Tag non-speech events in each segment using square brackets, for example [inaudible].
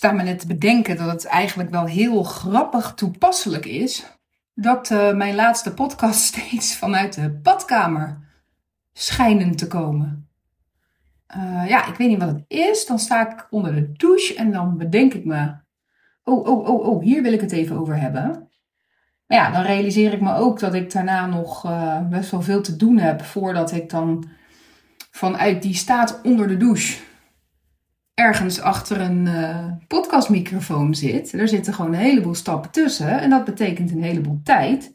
sta me net te bedenken dat het eigenlijk wel heel grappig toepasselijk is dat uh, mijn laatste podcast [laughs] steeds vanuit de badkamer schijnen te komen. Uh, ja, ik weet niet wat het is. Dan sta ik onder de douche en dan bedenk ik me: oh, oh, oh, oh, hier wil ik het even over hebben. Maar ja, dan realiseer ik me ook dat ik daarna nog uh, best wel veel te doen heb voordat ik dan vanuit die staat onder de douche ergens achter een uh, podcastmicrofoon zit. Er zitten gewoon een heleboel stappen tussen en dat betekent een heleboel tijd.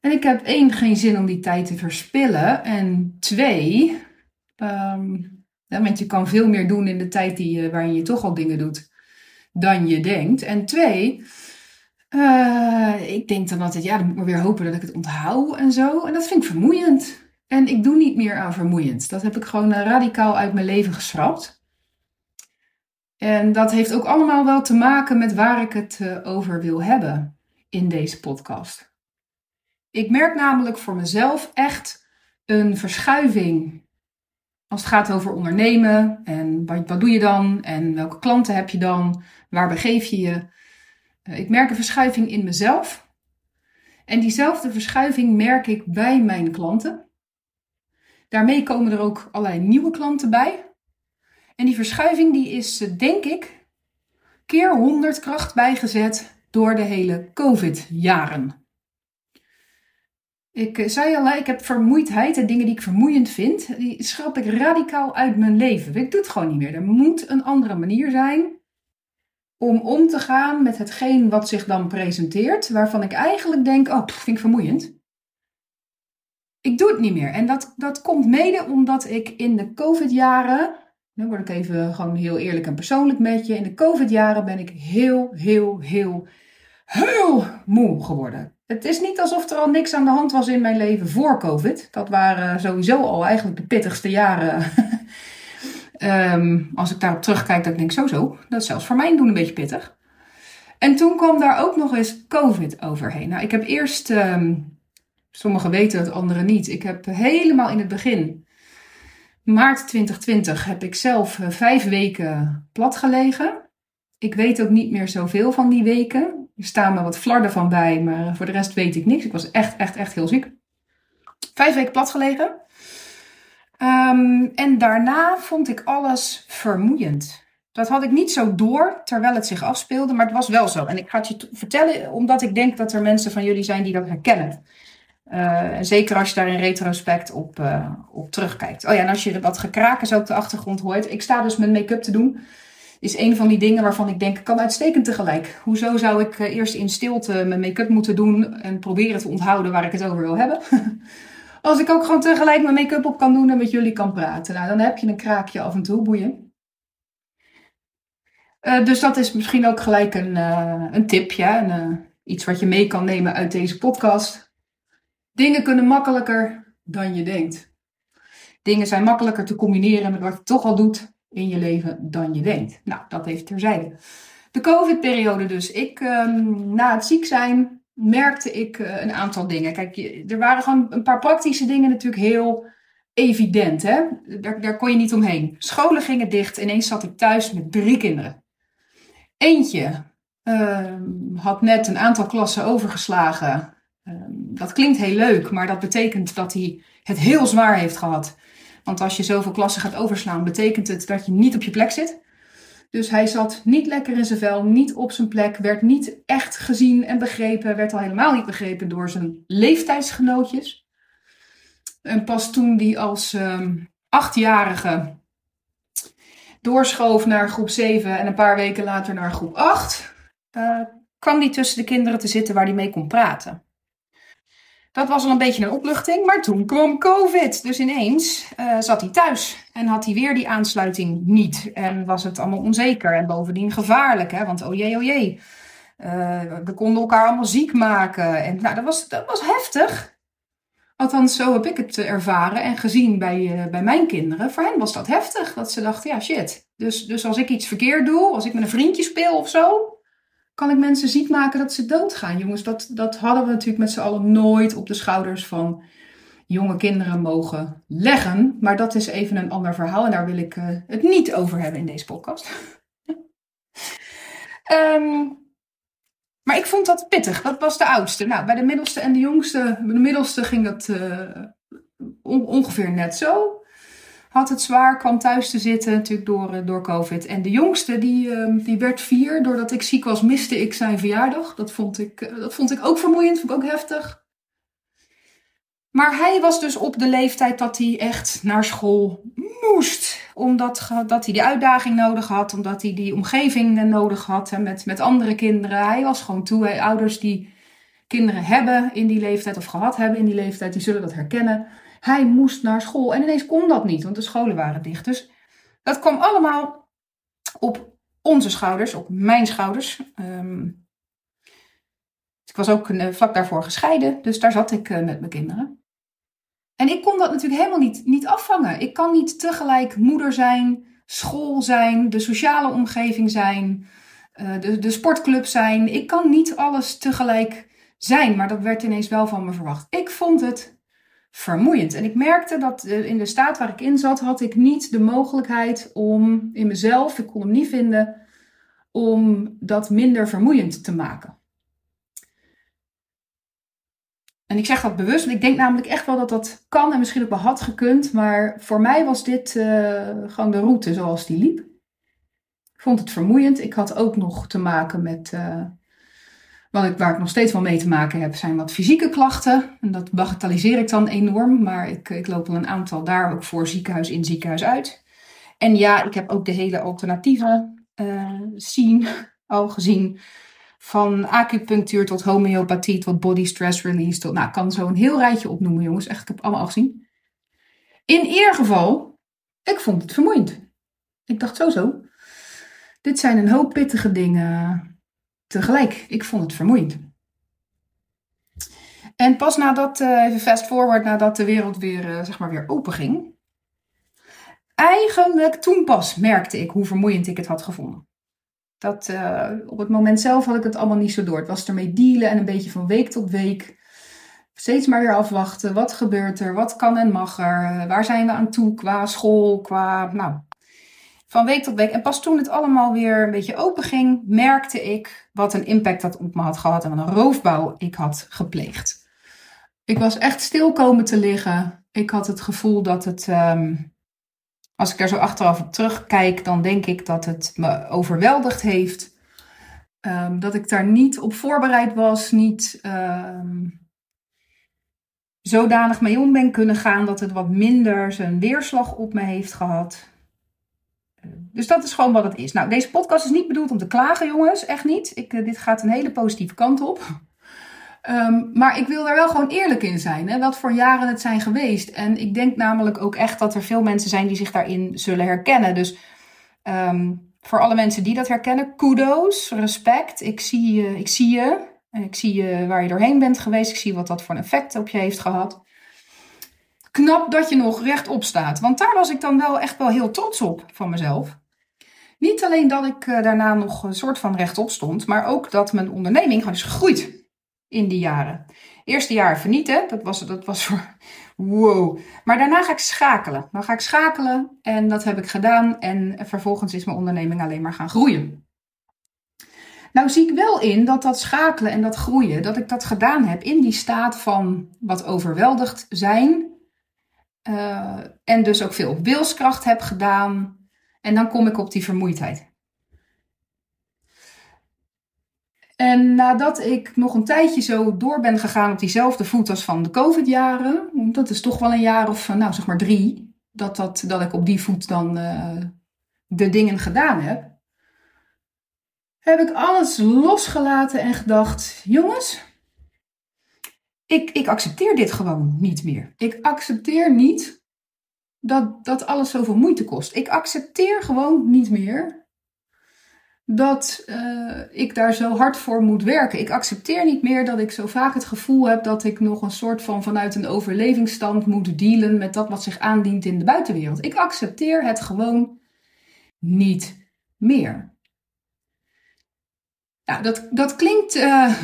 En ik heb één, geen zin om die tijd te verspillen. En twee, um, ja, want je kan veel meer doen in de tijd die waarin je toch al dingen doet dan je denkt. En twee, uh, ik denk dan altijd, ja, dan moet ik maar weer hopen dat ik het onthoud en zo. En dat vind ik vermoeiend. En ik doe niet meer aan vermoeiend. Dat heb ik gewoon radicaal uit mijn leven geschrapt. En dat heeft ook allemaal wel te maken met waar ik het eh, over wil hebben in deze podcast. Ik merk namelijk voor mezelf echt een verschuiving als het gaat over ondernemen en wat, wat doe je dan en welke klanten heb je dan, waar begeef je je. Eh, ik merk een verschuiving in mezelf en diezelfde verschuiving merk ik bij mijn klanten. Daarmee komen er ook allerlei nieuwe klanten bij. En die verschuiving die is, eh, denk ik, keer 100 kracht bijgezet door de hele COVID-jaren. Ik eh, zei al, ik heb vermoeidheid en dingen die ik vermoeiend vind, die schrap ik radicaal uit mijn leven. Ik doe het gewoon niet meer. Er moet een andere manier zijn om om te gaan met hetgeen wat zich dan presenteert, waarvan ik eigenlijk denk, oh, vind ik vermoeiend. Ik doe het niet meer. En dat, dat komt mede omdat ik in de COVID-jaren dan word ik even gewoon heel eerlijk en persoonlijk met je. In de COVID-jaren ben ik heel, heel, heel, heel moe geworden. Het is niet alsof er al niks aan de hand was in mijn leven voor COVID. Dat waren sowieso al eigenlijk de pittigste jaren. um, [laughs] als ik daarop terugkijk, dan denk ik sowieso. Dat is zelfs voor mij doen een beetje pittig. En toen kwam daar ook nog eens COVID overheen. Nou, ik heb eerst, um, sommigen weten het, anderen niet. Ik heb helemaal in het begin maart 2020 heb ik zelf eh, vijf weken plat gelegen. Ik weet ook niet meer zoveel van die weken. Er staan me wat flarden van bij, maar voor de rest weet ik niks. Ik was echt, echt, echt heel ziek. Vijf weken plat gelegen. Um, en daarna vond ik alles vermoeiend. Dat had ik niet zo door terwijl het zich afspeelde, maar het was wel zo. En ik ga het je vertellen omdat ik denk dat er mensen van jullie zijn die dat herkennen. Uh, zeker als je daar in retrospect op, uh, op terugkijkt. Oh ja, en als je wat gekraken zo op de achtergrond hoort. Ik sta dus met make-up te doen. Is een van die dingen waarvan ik denk, kan uitstekend tegelijk. Hoezo zou ik uh, eerst in stilte mijn make-up moeten doen en proberen te onthouden waar ik het over wil hebben? [laughs] als ik ook gewoon tegelijk mijn make-up op kan doen en met jullie kan praten. Nou, dan heb je een kraakje af en toe, boeien. dus dat is misschien ook gelijk een, een tipje. Een, iets wat je mee kan nemen uit deze podcast. Dingen kunnen makkelijker dan je denkt. Dingen zijn makkelijker te combineren met wat je toch al doet in je leven dan je denkt. Nou, dat heeft terzijde. De COVID-periode dus. Ik, um, na het ziek zijn, merkte ik uh, een aantal dingen. Kijk, er waren gewoon een paar praktische dingen natuurlijk heel evident. Hè? Daar, daar kon je niet omheen. Scholen gingen dicht. Ineens zat ik thuis met drie kinderen. Eentje uh, had net een aantal klassen overgeslagen. Ehm, dat klinkt heel leuk, maar dat betekent dat hij het heel zwaar heeft gehad. Want als je zoveel klassen gaat overslaan, betekent het dat je niet op je plek zit. Dus hij zat niet lekker in zijn vel, niet op zijn plek, werd niet echt gezien en begrepen, werd al helemaal niet begrepen door zijn leeftijdsgenootjes. En pas toen hij als um, achtjarige doorschoof naar groep 7 en een paar weken later naar groep 8, uh, kwam hij tussen de kinderen te zitten waar hij mee kon praten. Dat was al een beetje een opluchting, maar toen kwam COVID. Dus ineens uh, zat hij thuis en had hij weer die aansluiting niet. En was het allemaal onzeker en bovendien gevaarlijk, hè? want oh jee, oh jee. Uh, we konden elkaar allemaal ziek maken. En nou, dat was, dat was heftig. Althans, zo heb ik het ervaren en gezien bij, uh, bij mijn kinderen. Voor hen was dat heftig, dat ze dachten, ja shit. Dus, dus als ik iets verkeerd doe, als ik met een vriendje speel of zo, kan ik mensen ziek maken dat ze doodgaan? Jongens, dat, dat hadden we natuurlijk met z'n allen nooit op de schouders van jonge kinderen mogen leggen. Maar dat is even een ander verhaal en daar wil ik uh, het niet over hebben in deze podcast. [laughs] Ehm, maar ik vond dat pittig. Dat was de oudste. Nou, bij de middelste en de jongste, bij de middelste ging dat uh, ongeveer net zo. Had het zwaar, kwam thuis te zitten, natuurlijk door, uh, door COVID. En de jongste, die, uh, die werd vier. Doordat ik ziek was, miste ik zijn verjaardag. Dat vond ik, uh, dat vond ik ook vermoeiend, vond ik ook heftig. Maar hij was dus op de leeftijd dat hij echt naar school moest. Omdat dat hij die uitdaging nodig had, omdat hij die omgeving nodig had en met, met andere kinderen. Hij was gewoon toe. Ouders die kinderen hebben in die leeftijd of gehad hebben in die leeftijd, die zullen dat herkennen. Hij moest naar school en ineens kon dat niet, want de scholen waren dicht. Dus dat kwam allemaal op onze schouders, op mijn schouders. Um, ik was ook uh, vlak daarvoor gescheiden, dus daar zat ik uh, met mijn kinderen. En ik kon dat natuurlijk helemaal niet, niet afvangen. Ik kan niet tegelijk moeder zijn, school zijn, de sociale omgeving zijn, uh, de, de sportclub zijn. Ik kan niet alles tegelijk zijn, maar dat werd ineens wel van me verwacht. Ik vond het vermoeiend. En ik merkte dat uh, in de staat waar ik in zat, had ik niet de mogelijkheid om in mezelf, ik kon hem niet vinden, om dat minder vermoeiend te maken. En ik zeg dat bewust, want ik denk namelijk echt wel dat dat kan en misschien ook wel had gekund. Maar voor mij was dit uh, gewoon de route zoals die liep. Ik vond het vermoeiend. Ik had ook nog te maken met, uh, wat ik, waar ik nog steeds wel mee te maken heb, zijn wat fysieke klachten. En dat bagatelliseer ik dan enorm. Maar ik, ik loop al een aantal daar ook voor ziekenhuis in, ziekenhuis uit. En ja, ik heb ook de hele alternatieve uh, scene [laughs] al gezien. Van acupunctuur tot homeopathie, tot body stress release. Tot, nou, ik kan zo een heel rijtje opnoemen, jongens. Echt, ik heb allemaal al gezien. In ieder geval, ik vond het vermoeiend. Ik dacht zo zo. Dit zijn een hoop pittige dingen tegelijk. Ik vond het vermoeiend. En pas nadat, uh, even fast forward, nadat de wereld weer, uh, zeg maar weer open ging. Eigenlijk toen pas merkte ik hoe vermoeiend ik het had gevonden. Dat, uh, op het moment zelf had ik het allemaal niet zo door. Het was ermee dealen en een beetje van week tot week. Steeds maar weer afwachten. Wat gebeurt er? Wat kan en mag er? Waar zijn we aan toe qua school? Qua, nou, van week tot week. En pas toen het allemaal weer een beetje open ging, merkte ik wat een impact dat op me had gehad en wat een roofbouw ik had gepleegd. Ik was echt stil komen te liggen. Ik had het gevoel dat het. Um, als ik er zo achteraf op terugkijk, dan denk ik dat het me overweldigd heeft. Um, dat ik daar niet op voorbereid was, niet um, zodanig mee om ben kunnen gaan dat het wat minder zijn weerslag op me heeft gehad. Dus dat is gewoon wat het is. Nou, deze podcast is niet bedoeld om te klagen, jongens. Echt niet. Ik, dit gaat een hele positieve kant op. Um, maar ik wil daar wel gewoon eerlijk in zijn, hè, wat voor jaren het zijn geweest. En ik denk namelijk ook echt dat er veel mensen zijn die zich daarin zullen herkennen. Dus um, voor alle mensen die dat herkennen, kudos, respect. Ik zie je, ik zie je. Ik zie je waar je doorheen bent geweest. Ik zie wat dat voor een effect op je heeft gehad. Knap dat je nog rechtop staat. Want daar was ik dan wel echt wel heel trots op van mezelf. Niet alleen dat ik uh, daarna nog een soort van rechtop stond, maar ook dat mijn onderneming is gegroeid in die jaren. Eerste jaar vernieten, dat was, dat was voor wow. Maar daarna ga ik schakelen. Dan ga ik schakelen en dat heb ik gedaan. En vervolgens is mijn onderneming alleen maar gaan groeien. Nou zie ik wel in dat dat schakelen en dat groeien, dat ik dat gedaan heb in die staat van wat overweldigd zijn. Uh, en dus ook veel wilskracht heb gedaan. En dan kom ik op die vermoeidheid. En nadat ik nog een tijdje zo door ben gegaan op diezelfde voet als van de COVID-jaren, dat is toch wel een jaar of, nou zeg maar drie, dat, dat, dat ik op die voet dan uh, de dingen gedaan heb, heb ik alles losgelaten en gedacht: jongens, ik, ik accepteer dit gewoon niet meer. Ik accepteer niet dat, dat alles zoveel moeite kost. Ik accepteer gewoon niet meer dat uh, ik daar zo hard voor moet werken. Ik accepteer niet meer dat ik zo vaak het gevoel heb dat ik nog een soort van vanuit een overlevingsstand moet dealen met dat wat zich aandient in de buitenwereld. Ik accepteer het gewoon niet meer. Ja, dat, dat klinkt uh,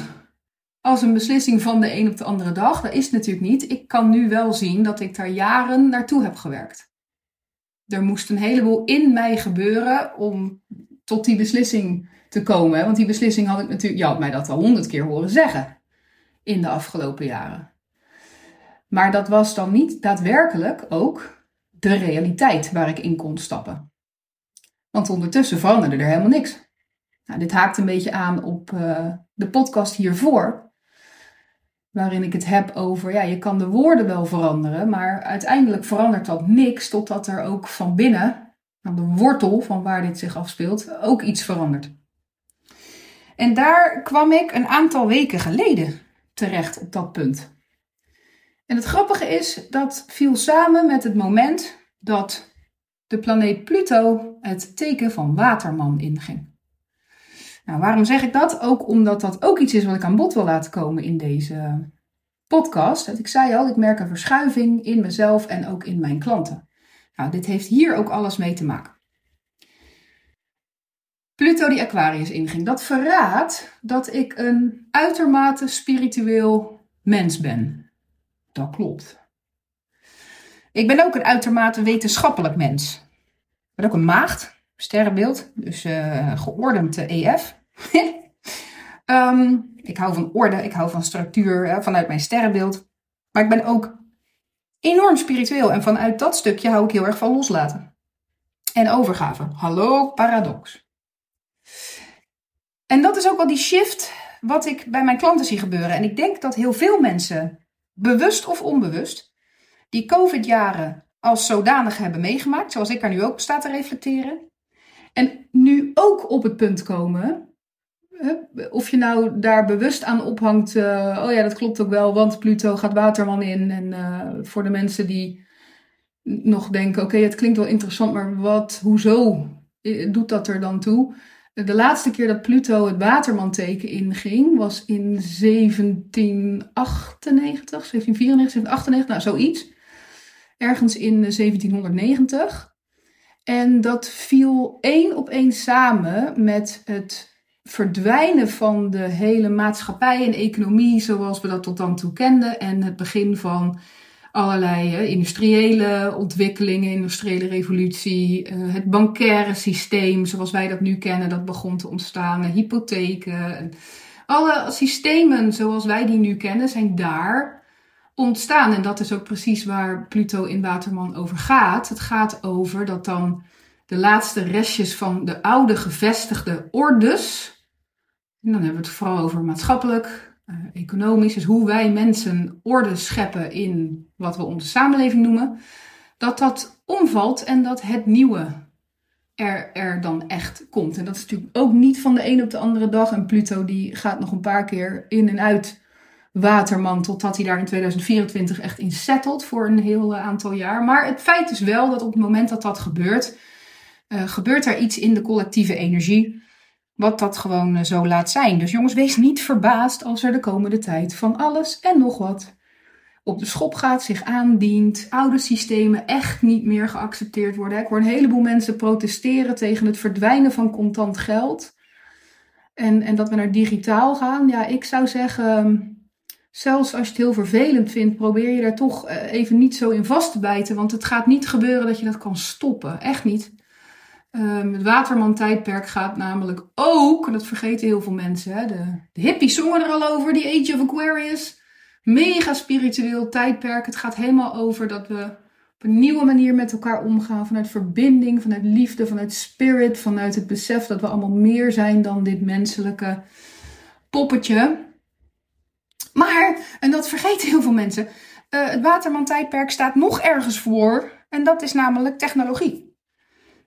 als een beslissing van de een op de andere dag. Dat is natuurlijk niet. Ik kan nu wel zien dat ik daar jaren naartoe heb gewerkt. Er moest een heleboel in mij gebeuren om tot die beslissing te komen. Want die beslissing had ik natuurlijk, je had mij dat al honderd keer horen zeggen in de afgelopen jaren. Maar dat was dan niet daadwerkelijk ook de realiteit waar ik in kon stappen. Want ondertussen veranderde er helemaal niks. Nou, dit haakt een beetje aan op uh, de podcast hiervoor, waarin ik het heb over, ja, je kan de woorden wel veranderen, maar uiteindelijk verandert dat niks totdat er ook van binnen, aan de wortel van waar dit zich afspeelt, ook iets verandert. En daar kwam ik een aantal weken geleden terecht op dat punt. En het grappige is, dat viel samen met het moment dat de planeet Pluto het teken van Waterman inging. Nou, waarom zeg ik dat? Ook omdat dat ook iets is wat ik aan bod wil laten komen in deze podcast. Ik zei al, ik merk een verschuiving in mezelf en ook in mijn klanten. Nou, dit heeft hier ook alles mee te maken. Pluto die Aquarius inging, dat verraadt dat ik een uitermate spiritueel mens ben. Dat klopt. Ik ben ook een uitermate wetenschappelijk mens. Ik ben ook een maagd, sterrenbeeld, dus uh, geordend EF. um, [laughs] ik hou van orde, ik hou van structuur vanuit mijn sterrenbeeld. Maar ik ben ook enorm spiritueel en vanuit dat stukje hou ik heel erg van loslaten. En overgave. Hallo, paradox. En dat is ook wel die shift wat ik bij mijn klanten zie gebeuren. En ik denk dat heel veel mensen, bewust of onbewust, die COVID-jaren als zodanig hebben meegemaakt, zoals ik er nu ook sta te reflecteren. En nu ook op het punt komen of je nou daar bewust aan ophangt, uh, oh ja, dat klopt ook wel, want Pluto gaat Waterman in. En uh, voor de mensen die nog denken, oké, het klinkt wel interessant, maar wat, hoezo doet dat er dan toe? De laatste keer dat Pluto het Waterman-teken inging was in 1798, 1794, 1798, nou zoiets. Ergens in 1790. En dat viel één op één samen met het verdwijnen van de hele maatschappij en economie zoals we dat tot dan toe kenden. En het begin van allerlei industriële ontwikkelingen, industriële revolutie, uh, het bankaire systeem zoals wij dat nu kennen, dat begon te ontstaan, hypotheken. Alle systemen zoals wij die nu kennen zijn daar ontstaan. En dat is ook precies waar Pluto in Waterman over gaat. Het gaat over dat dan de laatste restjes van de oude gevestigde ordes, en dan hebben we het vooral over maatschappelijk, uh, economisch, dus hoe wij mensen orde scheppen in wat we onze samenleving noemen, dat dat omvalt en dat het nieuwe er, er dan echt komt. En dat is natuurlijk ook niet van de een op de andere dag. En Pluto die gaat nog een paar keer in en uit Waterman totdat hij daar in 2024 echt in settelt voor een heel eh, aantal jaar. Maar het feit is wel dat op het moment dat dat gebeurt, uh, gebeurt er iets in de collectieve energie wat dat gewoon eh, zo laat zijn. Dus jongens, wees niet verbaasd als er de komende tijd van alles en nog wat op de schop gaat, zich aandient, oude systemen echt niet meer geaccepteerd worden. Ik hoor een heleboel mensen protesteren tegen het verdwijnen van contant geld. En, en dat we naar digitaal gaan. Ja, ik zou zeggen, zelfs als je het heel vervelend vindt, probeer je daar toch eh, even niet zo in vast te bijten. Want het gaat niet gebeuren dat je dat kan stoppen. Echt niet. Um, het Waterman-tijdperk gaat namelijk ook, en dat vergeten heel veel mensen, hè, de, de hippies zongen er al over, die Age of Aquarius. Mega spiritueel tijdperk. Het gaat helemaal over dat we op een nieuwe manier met elkaar omgaan. Vanuit verbinding, vanuit liefde, vanuit spirit, vanuit het besef dat we allemaal meer zijn dan dit menselijke poppetje. Maar, en dat vergeten heel veel mensen, uh, het Waterman-tijdperk staat nog ergens voor. En dat is namelijk technologie.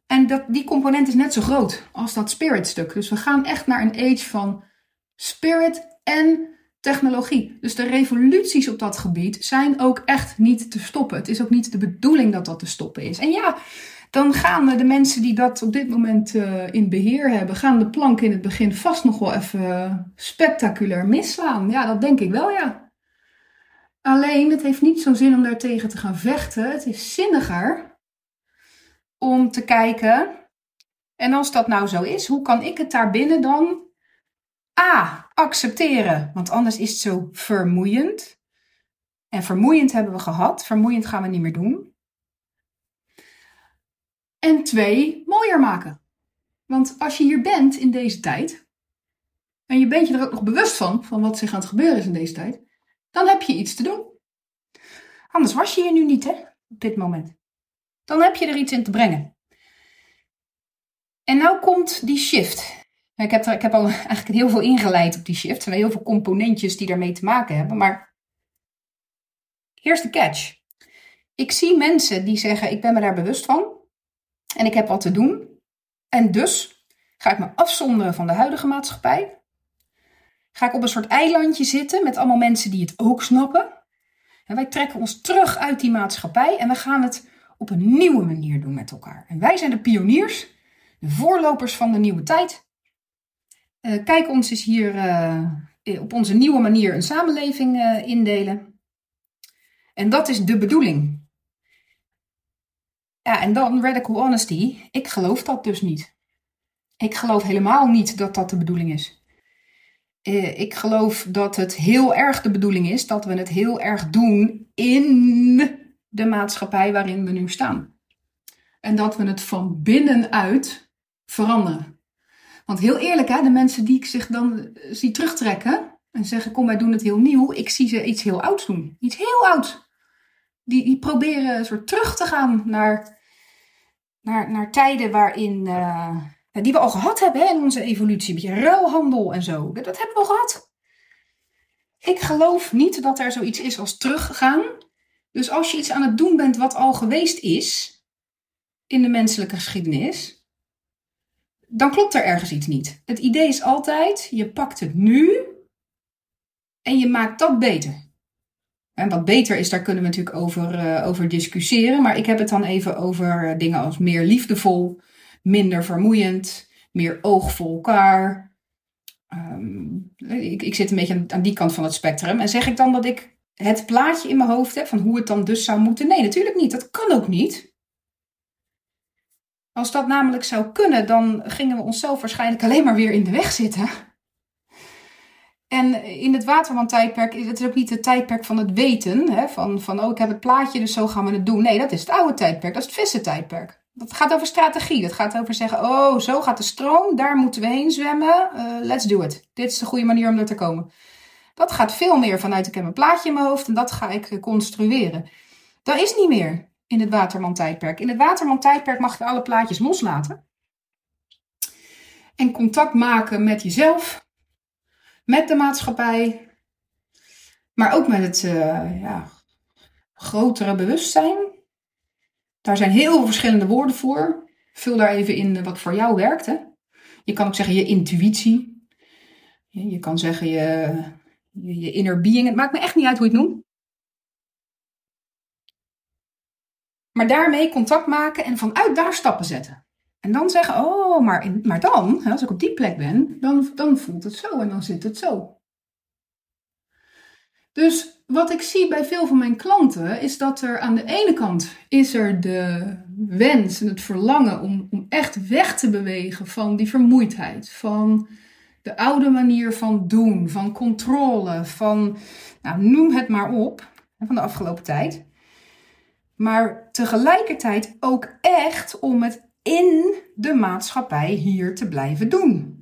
En dat, die component is net zo groot als dat spirit stuk. Dus we gaan echt naar een age van spirit en technologie. Dus de revoluties op dat gebied zijn ook echt niet te stoppen. Het is ook niet de bedoeling dat dat te stoppen is. En ja, dan gaan de mensen die dat op dit moment uh, in beheer hebben, gaan de plank in het begin vast nog wel even spectaculair misslaan. Ja, dat denk ik wel, ja. Alleen, het heeft niet zo'n zin om daartegen te gaan vechten. Het is zinniger om te kijken. En als dat nou zo is, hoe kan ik het daarbinnen dan A. accepteren? Want anders is het zo vermoeiend. En vermoeiend hebben we gehad. Vermoeiend gaan we niet meer doen. En twee, mooier maken. Want als je hier bent in deze tijd, en je bent je er ook nog bewust van, van wat zich aan het gebeuren is in deze tijd, dan heb je iets te doen. Anders was je hier nu niet, hè, op dit moment. Dan heb je er iets in te brengen. En nou komt die shift. Ik heb, er, ik heb al [laughs] eigenlijk heel veel ingeleid op die shift. Er zijn heel veel componentjes die daarmee te maken hebben. Maar here's de catch. Ik zie mensen die zeggen: Ik ben me daar bewust van. En ik heb wat te doen. En dus ga ik me afzonderen van de huidige maatschappij. Ga ik op een soort eilandje zitten met allemaal mensen die het ook snappen. En wij trekken ons terug uit die maatschappij en we gaan het op een nieuwe manier doen met elkaar. En wij zijn de pioniers, de voorlopers van de nieuwe tijd. Uh, kijk ons eens hier uh, op onze nieuwe manier een samenleving uh, indelen. En dat is de bedoeling. Ja, en dan radical honesty. Ik geloof dat dus niet. Ik geloof helemaal niet dat dat de bedoeling is. Uh, ik geloof dat het heel erg de bedoeling is dat we het heel erg doen in de maatschappij waarin we nu staan. En dat we het van binnenuit veranderen. Want heel eerlijk, hè, de mensen die ik zich dan eh, zie terugtrekken en zeggen: Kom, wij doen het heel nieuw. Ik zie ze iets heel ouds doen. Iets heel ouds. Die, die proberen een soort terug te gaan naar, naar, naar tijden waarin. Uh, die we al gehad hebben in onze evolutie. Een beetje ruilhandel en zo. Dat, dat hebben we al gehad. Ik geloof niet dat er zoiets is als teruggaan. Dus als je iets aan het doen bent wat al geweest is in de menselijke geschiedenis, dan klopt er ergens iets niet. Het idee is altijd, je pakt het nu en je maakt dat beter. En wat beter is, daar kunnen we natuurlijk over, uh, over discussiëren. Maar ik heb het dan even over dingen als meer liefdevol, minder vermoeiend, meer oog voor elkaar. Um, ik, ik, zit een beetje aan, aan, die kant van het spectrum. En zeg ik dan dat ik het plaatje in mijn hoofd heb van hoe het dan dus zou moeten? Nee, natuurlijk niet. Dat kan ook niet. Als dat namelijk zou kunnen, dan gingen we onszelf waarschijnlijk alleen maar weer in de weg zitten. En in het Waterman-tijdperk is het ook niet het tijdperk van het weten. Hè? Van, van, oh, ik heb het plaatje, dus zo gaan we het doen. Nee, dat is het oude tijdperk. Dat is het vissen-tijdperk. Dat gaat over strategie. Dat gaat over zeggen, oh, zo gaat de stroom. Daar moeten we heen zwemmen. Uh, let's do it. Dit is de goede manier om er te komen. Dat gaat veel meer vanuit, ik heb een plaatje in mijn hoofd en dat ga ik construeren. Dat is niet meer in het Waterman-tijdperk. In het Waterman-tijdperk mag je alle plaatjes loslaten. En contact maken met jezelf, met de maatschappij, maar ook met het uh, ja, grotere bewustzijn. Daar zijn heel veel verschillende woorden voor. Vul daar even in wat voor jou werkt. Je kan ook zeggen je intuïtie. Je kan zeggen je, je inner being. Het maakt me echt niet uit hoe je het noemt. Maar daarmee contact maken en vanuit daar stappen zetten. En dan zeggen, oh, maar, maar dan, als ik op die plek ben, dan, dan voelt het zo en dan zit het zo. Dus wat ik zie bij veel van mijn klanten is dat er aan de ene kant is er de wens en het verlangen om, om echt weg te bewegen van die vermoeidheid, van de oude manier van doen, van controle, van nou, noem het maar op, van de afgelopen tijd. Maar tegelijkertijd ook echt om het in de maatschappij hier te blijven doen.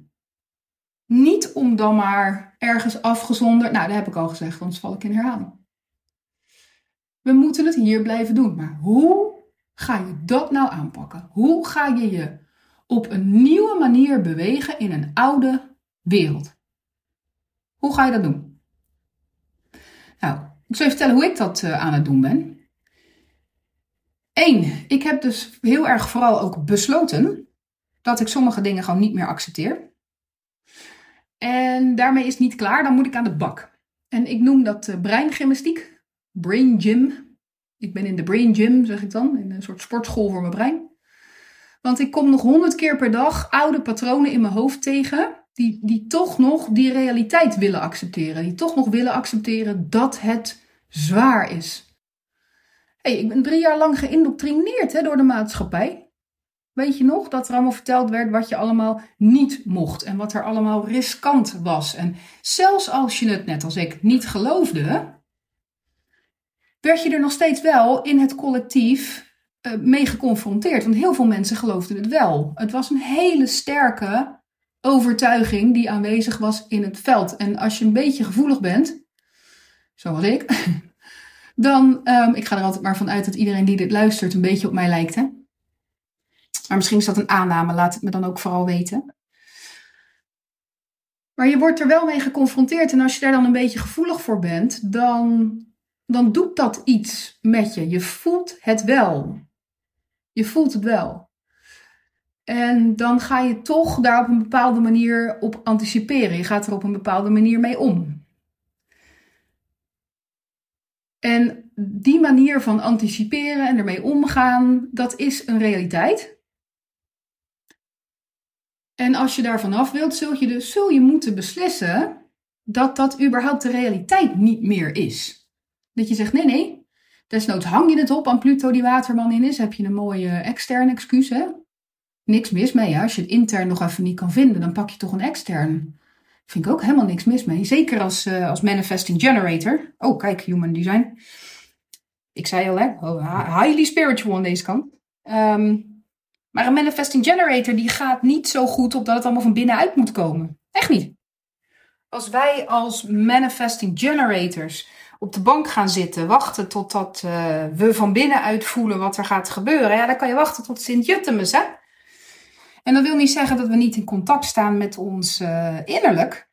Niet om dan maar ergens afgezonderd, nou dat heb ik al gezegd, anders val ik in herhaling. We moeten het hier blijven doen. Maar hoe ga je dat nou aanpakken? Hoe ga je je op een nieuwe manier bewegen in een oude wereld? Hoe ga je dat doen? Nou, ik zal je vertellen hoe ik dat uh, aan het doen ben. Eén, ik heb dus heel erg vooral ook besloten dat ik sommige dingen gewoon niet meer accepteer. En daarmee is het niet klaar, dan moet ik aan de bak. En ik noem dat uh, breingymnastiek, brain gym. Ik ben in de brain gym, zeg ik dan, in een soort sportschool voor mijn brein. Want ik kom nog honderd keer per dag oude patronen in mijn hoofd tegen, die, die toch nog die realiteit willen accepteren. Die toch nog willen accepteren dat het zwaar is hey, ik ben drie jaar lang geïndoctrineerd hè, door de maatschappij. Weet je nog dat er allemaal verteld werd wat je allemaal niet mocht en wat er allemaal riskant was? En zelfs als je het net als ik niet geloofde, werd je er nog steeds wel in het collectief uh, mee geconfronteerd. Want heel veel mensen geloofden het wel. Het was een hele sterke overtuiging die aanwezig was in het veld. En als je een beetje gevoelig bent, zoals ik, [laughs] dan, um, ik ga er altijd maar vanuit dat iedereen die dit luistert een beetje op mij lijkt. Hè? Maar misschien is dat een aanname, laat het me dan ook vooral weten. Maar je wordt er wel mee geconfronteerd en als je daar dan een beetje gevoelig voor bent, dan, dan doet dat iets met je. Je voelt het wel. Je voelt het wel. En dan ga je toch daar op een bepaalde manier op anticiperen. Je gaat er op een bepaalde manier mee om. En die manier van anticiperen en ermee omgaan, dat is een realiteit. En als je daar vanaf wilt, zul je, dus, zul je moeten beslissen dat dat überhaupt de realiteit niet meer is. Dat je zegt, nee, nee, desnoods hang je het op aan Pluto die waterman in is, heb je een mooie externe excuus, hè? Niks mis mee, als je het intern nog even niet kan vinden, dan pak je toch een extern. Vind ik ook helemaal niks mis mee. Zeker als, uh, als manifesting generator. Oh, kijk, human design. Ik zei al, hè, oh, highly spiritual aan deze kant. Um, maar een manifesting generator die gaat niet zo goed op dat het allemaal van binnenuit moet komen. Echt niet. Als wij als manifesting generators op de bank gaan zitten, wachten totdat uh, we van binnenuit voelen wat er gaat gebeuren, ja, dan kan je wachten tot Sint-Juttemus, hè? En dat wil niet zeggen dat we niet in contact staan met ons uh, innerlijk.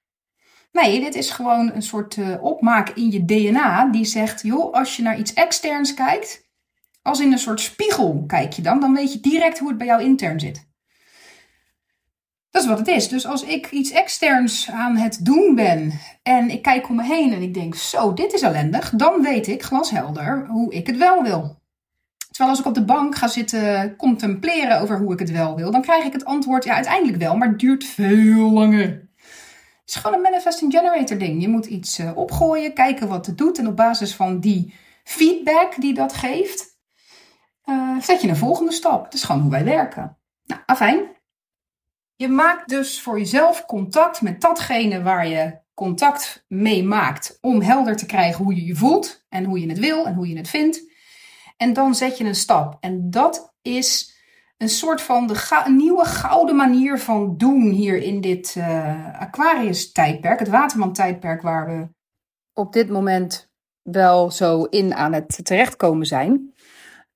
Nee, dit is gewoon een soort uh, opmaak in je DNA die zegt, joh, als je naar iets externs kijkt, als in een soort spiegel kijk je dan, dan weet je direct hoe het bij jou intern zit. Dat is wat het is. Dus als ik iets externs aan het doen ben en ik kijk om me heen en ik denk, zo, dit is ellendig, dan weet ik glashelder hoe ik het wel wil. Terwijl als ik op de bank ga zitten contempleren over hoe ik het wel wil, dan krijg ik het antwoord, ja, uiteindelijk wel, maar het duurt veel langer. Het is gewoon een manifesting generator ding. Je moet iets uh, opgooien, kijken wat het doet en op basis van die feedback die dat geeft, uh, zet je een volgende stap. Dat is gewoon hoe wij werken. Nou, afijn. Je maakt dus voor jezelf contact met datgene waar je contact mee maakt. Om helder te krijgen hoe je je voelt en hoe je het wil en hoe je het vindt. En dan zet je een stap. En dat is een soort van de nieuwe gouden manier van doen hier in dit uh, Aquarius-tijdperk. Het Waterman-tijdperk waar we op dit moment wel zo in aan het terechtkomen zijn.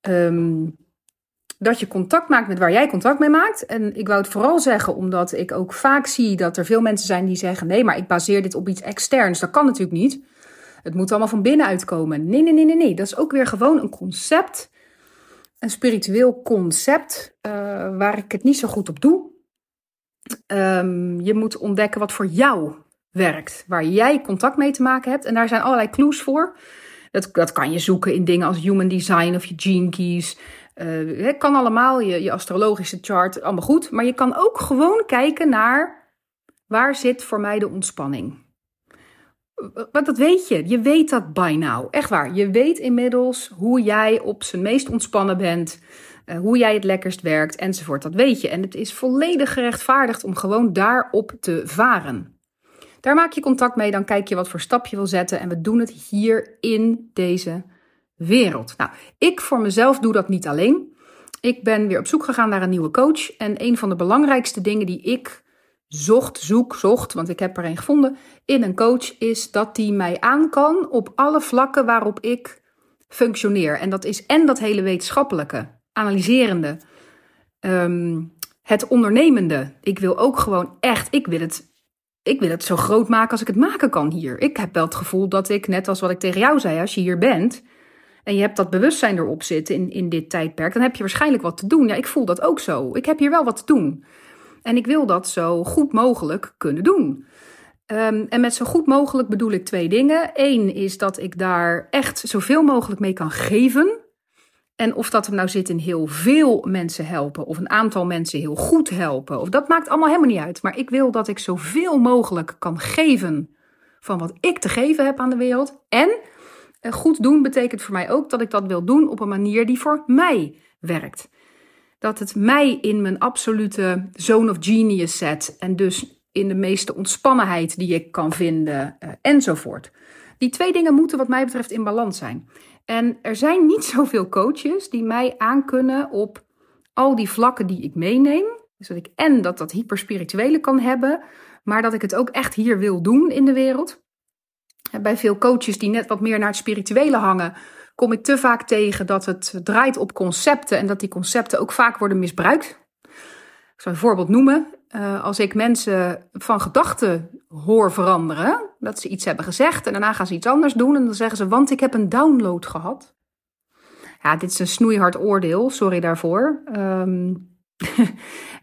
Ehm, dat je contact maakt met waar jij contact mee maakt. En ik wou het vooral zeggen omdat ik ook vaak zie dat er veel mensen zijn die zeggen: nee, maar ik baseer dit op iets externs. Dat kan natuurlijk niet. Het moet allemaal van binnenuit komen. Nee, nee, nee, nee, nee. Dat is ook weer gewoon een concept. Een spiritueel concept uh, waar ik het niet zo goed op doe. Um, je moet ontdekken wat voor jou werkt. Waar jij contact mee te maken hebt. En daar zijn allerlei clues voor. Dat, dat kan je zoeken in dingen als human design of je gene keys. Uh, het kan allemaal, je, je astrologische chart, allemaal goed. Maar je kan ook gewoon kijken naar waar zit voor mij de ontspanning. Want dat weet je. Je weet dat by now. Echt waar. Je weet inmiddels hoe jij op zijn meest ontspannen bent. Uh, hoe jij het lekkerst werkt enzovoort. Dat weet je. En het is volledig gerechtvaardigd om gewoon daarop te varen. Daar maak je contact mee, dan kijk je wat voor stap je wil zetten. En we doen het hier in deze wereld. Nou, ik voor mezelf doe dat niet alleen. Ik ben weer op zoek gegaan naar een nieuwe coach. En een van de belangrijkste dingen die ik zocht, zoek, zocht, want ik heb er een gevonden, in een coach is dat die mij aan kan op alle vlakken waarop ik functioneer. En dat is en dat hele wetenschappelijke, analyserende, um, het ondernemende. Ik wil ook gewoon echt, ik wil het ik wil het zo groot maken als ik het maken kan hier. Ik heb wel het gevoel dat ik, net als wat ik tegen jou zei, als je hier bent en je hebt dat bewustzijn erop zitten in, in dit tijdperk, dan heb je waarschijnlijk wat te doen. Ja, ik voel dat ook zo. Ik heb hier wel wat te doen. En ik wil dat zo goed mogelijk kunnen doen. Um, en met zo goed mogelijk bedoel ik twee dingen. Eén is dat ik daar echt zoveel mogelijk mee kan geven. En of dat hem nou zit in heel veel mensen helpen of een aantal mensen heel goed helpen, of dat maakt allemaal helemaal niet uit. Maar ik wil dat ik zoveel mogelijk kan geven van wat ik te geven heb aan de wereld. En eh, goed doen betekent voor mij ook dat ik dat wil doen op een manier die voor mij werkt. Dat het mij in mijn absolute zone of genius zet en dus in de meeste ontspannenheid die ik kan vinden uh, enzovoort. Die twee dingen moeten wat mij betreft in balans zijn. En er zijn niet [laughs] zoveel coaches die mij aankunnen op al die vlakken die ik meeneem. Dus dat ik en dat dat hyperspirituele kan hebben, maar dat ik het ook echt hier wil doen in de wereld. Bij veel coaches die net wat meer naar het spirituele hangen, kom ik te vaak tegen dat het draait op concepten en dat die concepten ook vaak worden misbruikt. Ik zal een voorbeeld noemen. Uh, als ik mensen van gedachten hoor veranderen, dat ze iets hebben gezegd en daarna gaan ze iets anders doen en dan zeggen ze, want ik heb een download gehad. Ja, dit is een snoeihard oordeel, sorry daarvoor. Um, [laughs]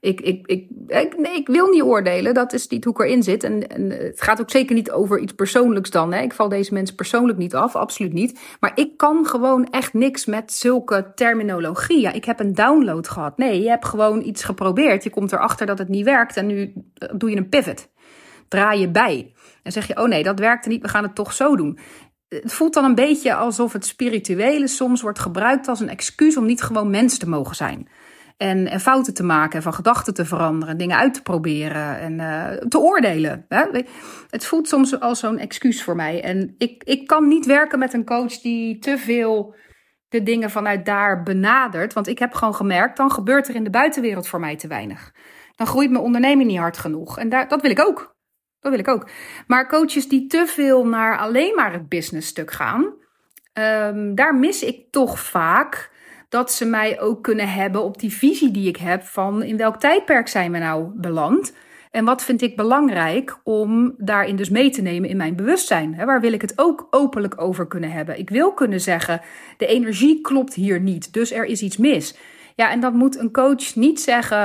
ik, ik, ik, ik, nee, ik wil niet oordelen, dat is niet hoe ik erin zit. En, het gaat ook zeker niet over iets persoonlijks dan. Hè. Ik val deze mensen persoonlijk niet af, absoluut niet. Maar ik kan gewoon echt niks met zulke terminologie. Ja, ik heb een download gehad. Nee, je hebt gewoon iets geprobeerd. Je komt erachter dat het niet werkt en nu doe je een pivot. Draai je bij. En zeg je, oh nee, dat werkte niet, we gaan het toch zo doen. Het voelt dan een beetje alsof het spirituele soms wordt gebruikt als een excuus om niet gewoon mens te mogen zijn. En, en fouten te maken, van gedachten te veranderen, dingen uit te proberen en uh, te oordelen. Hè? Het voelt soms als zo'n excuus voor mij. En ik, ik kan niet werken met een coach die te veel de dingen vanuit daar benadert. Want ik heb gewoon gemerkt, dan gebeurt er in de buitenwereld voor mij te weinig. Dan groeit mijn onderneming niet hard genoeg. En daar, dat wil ik ook. Dat wil ik ook. Maar coaches die te veel naar alleen maar het business stuk gaan, um, daar mis ik toch vaak dat ze mij ook kunnen hebben op die visie die ik heb van in welk tijdperk zijn we nou beland. En wat vind ik belangrijk om daarin dus mee te nemen in mijn bewustzijn? Waar wil ik het ook openlijk over kunnen hebben? Ik wil kunnen zeggen, de energie klopt hier niet, dus er is iets mis. Ja, en dan moet een coach niet zeggen,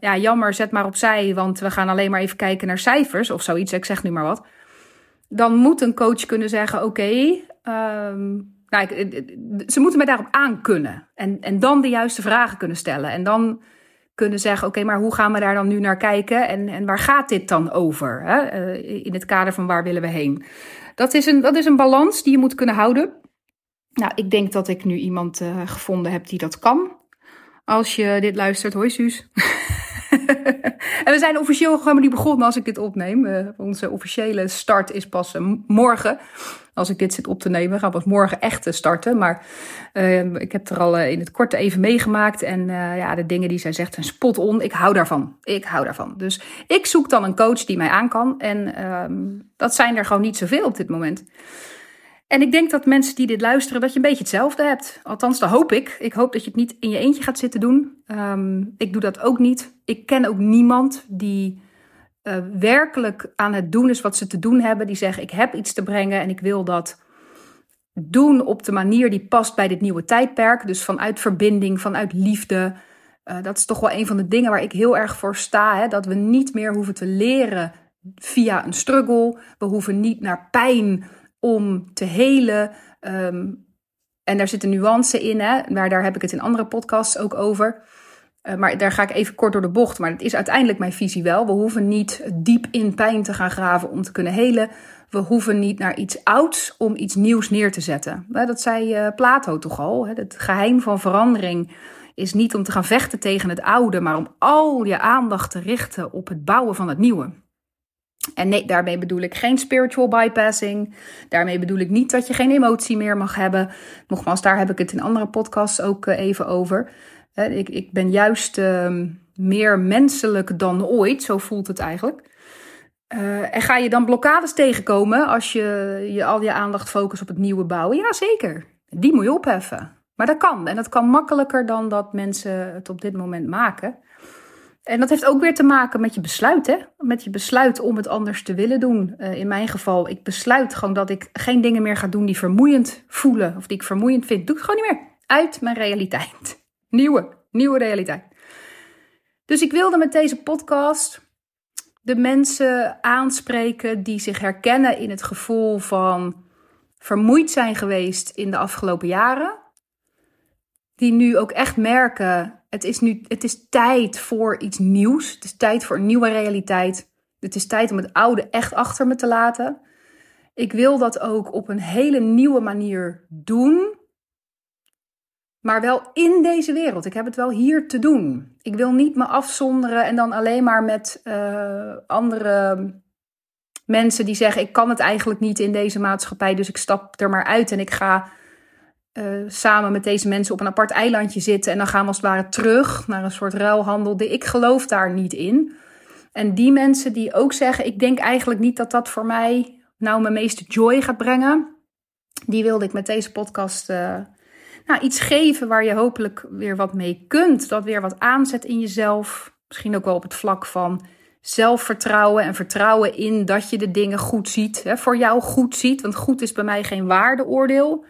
ja jammer, zet maar opzij, want we gaan alleen maar even kijken naar cijfers of zoiets, ik zeg nu maar wat. Dan moet een coach kunnen zeggen, oké, ehm, nou, ze moeten mij daarop aankunnen. En, en dan de juiste vragen kunnen stellen. En dan kunnen zeggen: oké, maar hoe gaan we daar dan nu naar kijken? En, en waar gaat dit dan over? Hè? Eh, in het kader van waar willen we heen? Dat is, een, dat is een balans die je moet kunnen houden. Nou, ik denk dat ik nu iemand gevonden heb die dat kan. Als je dit luistert, hoi Suus. [laughs] [laughs] en we zijn officieel gewoon niet begonnen als ik dit opneem. Uh, onze officiële start is pas morgen als ik dit zit op te nemen. Gaan we morgen echt starten. Maar uh, ik heb er al uh, in het korte even meegemaakt. En ja, de dingen die zij zegt zijn spot on. Ik hou daarvan. Ik hou daarvan. Dus ik zoek dan een coach die mij aan kan. En um, dat zijn er gewoon niet zoveel op dit moment. En ik denk dat mensen die dit luisteren, dat je een beetje hetzelfde hebt. Althans, dat hoop ik. Ik hoop dat je het niet in je eentje gaat zitten doen. Um, ik doe dat ook niet. Ik ken ook niemand die uh, werkelijk aan het doen is wat ze te doen hebben. Die zeggen: Ik heb iets te brengen en ik wil dat doen op de manier die past bij dit nieuwe tijdperk. Dus vanuit verbinding, vanuit liefde. Uh, dat is toch wel een van de dingen waar ik heel erg voor sta. Hè? Dat we niet meer hoeven te leren via een struggle. We hoeven niet naar pijn om te helen. Um, en daar zit een nuance in, hè? maar daar heb ik het in andere podcasts ook over. Uh, maar daar ga ik even kort door de bocht. Maar het is uiteindelijk mijn visie wel. We hoeven niet diep in pijn te gaan graven om te kunnen helen. We hoeven niet naar iets ouds om iets nieuws neer te zetten. Dat zei uh, Plato toch al. Het geheim van verandering is niet om te gaan vechten tegen het oude, maar om al je aandacht te richten op het bouwen van het nieuwe. En nee, daarmee bedoel ik geen spiritual bypassing. Daarmee bedoel ik niet dat je geen emotie meer mag hebben. Nogmaals, daar heb ik het in andere podcasts ook eh, even over. Ik, ik ben juist uh, meer menselijk dan ooit, zo voelt het eigenlijk. Uh, en ga je dan blokkades tegenkomen als je, je al je aandacht focust op het nieuwe bouwen? Ja, zeker. Die moet je opheffen. Maar dat kan. En dat kan makkelijker dan dat mensen het op dit moment maken. En dat heeft ook weer te maken met je besluit? Met je besluit om het anders te willen doen. Uh, in mijn geval, ik besluit gewoon dat ik geen dingen meer ga doen die vermoeiend voelen. Of die ik vermoeiend vind. Doe ik gewoon niet meer. Uit mijn realiteit. Nieuwe, nieuwe realiteit. Dus ik wilde met deze podcast de mensen aanspreken die zich herkennen in het gevoel van vermoeid zijn geweest in de afgelopen jaren. Die nu ook echt merken het is nu het is tijd voor iets nieuws. Het is tijd voor een nieuwe realiteit. Het is tijd om het oude echt achter me te laten. Ik wil dat ook op een hele nieuwe manier doen. Maar wel in deze wereld. Ik heb het wel hier te doen. Ik wil niet me afzonderen en dan alleen maar met uh, andere mensen die zeggen: Ik kan het eigenlijk niet in deze maatschappij, dus ik stap er maar uit en ik ga uh, samen met deze mensen op een apart eilandje zitten en dan gaan we als het ware terug naar een soort ruilhandel. Ik geloof daar niet in. En die mensen die ook zeggen: Ik denk eigenlijk niet dat dat voor mij nou mijn meeste joy gaat brengen. Die wilde ik met deze podcast uh, nou, iets geven waar je hopelijk weer wat mee kunt. Dat weer wat aanzet in jezelf. Misschien ook wel op het vlak van zelfvertrouwen en vertrouwen in dat je de dingen goed ziet. Hè, voor jou goed ziet. Want goed is bij mij geen waardeoordeel.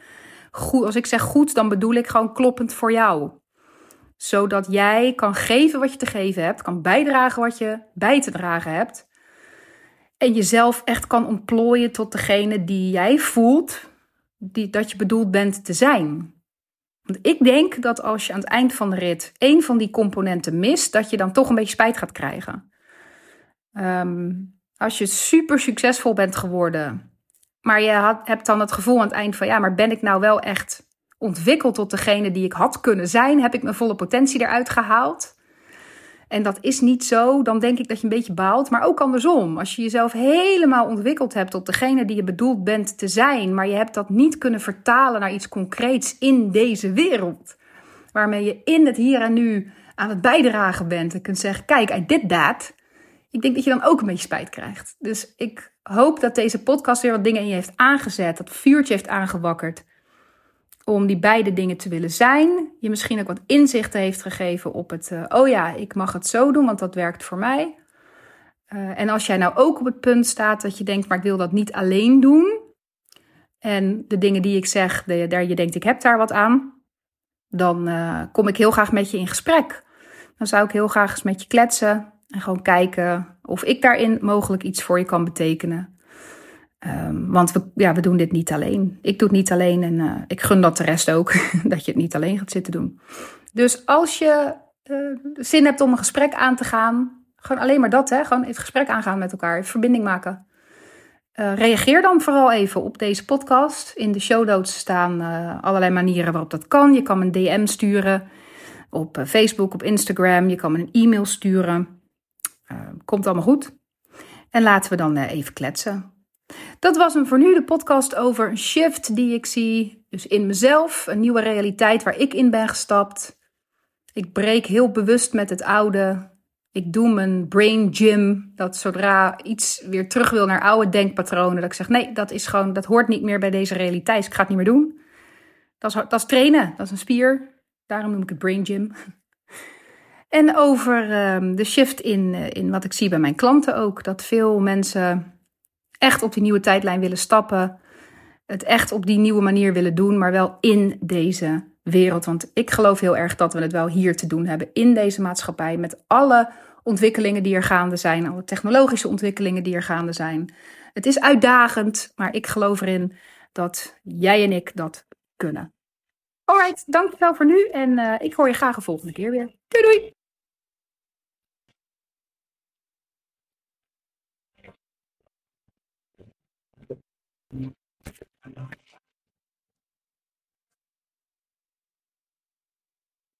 Goed, als ik zeg goed, dan bedoel ik gewoon kloppend voor jou. Zodat jij kan geven wat je te geven hebt, kan bijdragen wat je bij te dragen hebt. En jezelf echt kan ontplooien tot degene die jij voelt die, dat je bedoeld bent te zijn. Want ik denk dat als je aan het eind van de rit één van die componenten mist, dat je dan toch een beetje spijt gaat krijgen. Ehm, als je super succesvol bent geworden, maar je had, hebt dan het gevoel aan het eind van ja, maar ben ik nou wel echt ontwikkeld tot degene die ik had kunnen zijn? Heb ik mijn volle potentie eruit gehaald? En dat is niet zo, dan denk ik dat je een beetje baalt. Maar ook andersom, als je jezelf helemaal ontwikkeld hebt tot degene die je bedoeld bent te zijn, maar je hebt dat niet kunnen vertalen naar iets concreets in deze wereld, waarmee je in het hier en nu aan het bijdragen bent en kunt zeggen: Kijk, I did that. Ik denk dat je dan ook een beetje spijt krijgt. Dus ik hoop dat deze podcast weer wat dingen in je heeft aangezet, dat vuurtje heeft aangewakkerd om die beide dingen te willen zijn. Je misschien ook wat inzichten heeft gegeven op het, uh, oh ja, ik mag het zo doen, want dat werkt voor mij. Uh, en als jij nou ook op het punt staat dat je denkt, maar ik wil dat niet alleen doen. En de dingen die ik zeg, daar je denkt, ik heb daar wat aan. Dan uh, kom ik heel graag met je in gesprek. Dan zou ik heel graag eens met je kletsen. En gewoon kijken of ik daarin mogelijk iets voor je kan betekenen. Um, want we, ja, we doen dit niet alleen. Ik doe het niet alleen en uh, ik gun dat de rest ook, [laughs] dat je het niet alleen gaat zitten doen. Dus als je uh, zin hebt om een gesprek aan te gaan, gewoon alleen maar dat, hè? gewoon even gesprek aangaan met elkaar, verbinding maken. Uh, reageer dan vooral even op deze podcast. In de show notes staan allerlei manieren waarop dat kan. Je kan me een DM sturen op Facebook, op Instagram. Je kan me een e-mail sturen. Komt allemaal goed. En laten we dan even kletsen. Dat was een vernieuwde podcast over een shift die ik zie. Dus in mezelf, een nieuwe realiteit waar ik in ben gestapt. Ik breek heel bewust met het oude. Ik doe mijn brain gym. Dat zodra iets weer terug wil naar oude denkpatronen, dat ik zeg: nee, dat is gewoon, dat hoort niet meer bij deze realiteit. Ik ga het niet meer doen. Dat is, dat is trainen, dat is een spier. Daarom noem ik het brain gym. En over um, de shift in, eh, in wat ik zie bij mijn klanten ook. Dat veel mensen echt op die nieuwe tijdlijn willen stappen. Het echt op die nieuwe manier willen doen, maar wel in deze wereld. Want ik geloof heel erg dat we het wel hier te doen hebben in deze maatschappij. Met alle ontwikkelingen die er gaande zijn, alle technologische ontwikkelingen die er gaande zijn. Het is uitdagend, maar ik geloof erin dat jij en ik dat kunnen. Alright, dankjewel voor nu en uh, ik hoor je graag de volgende keer weer. Doei doei!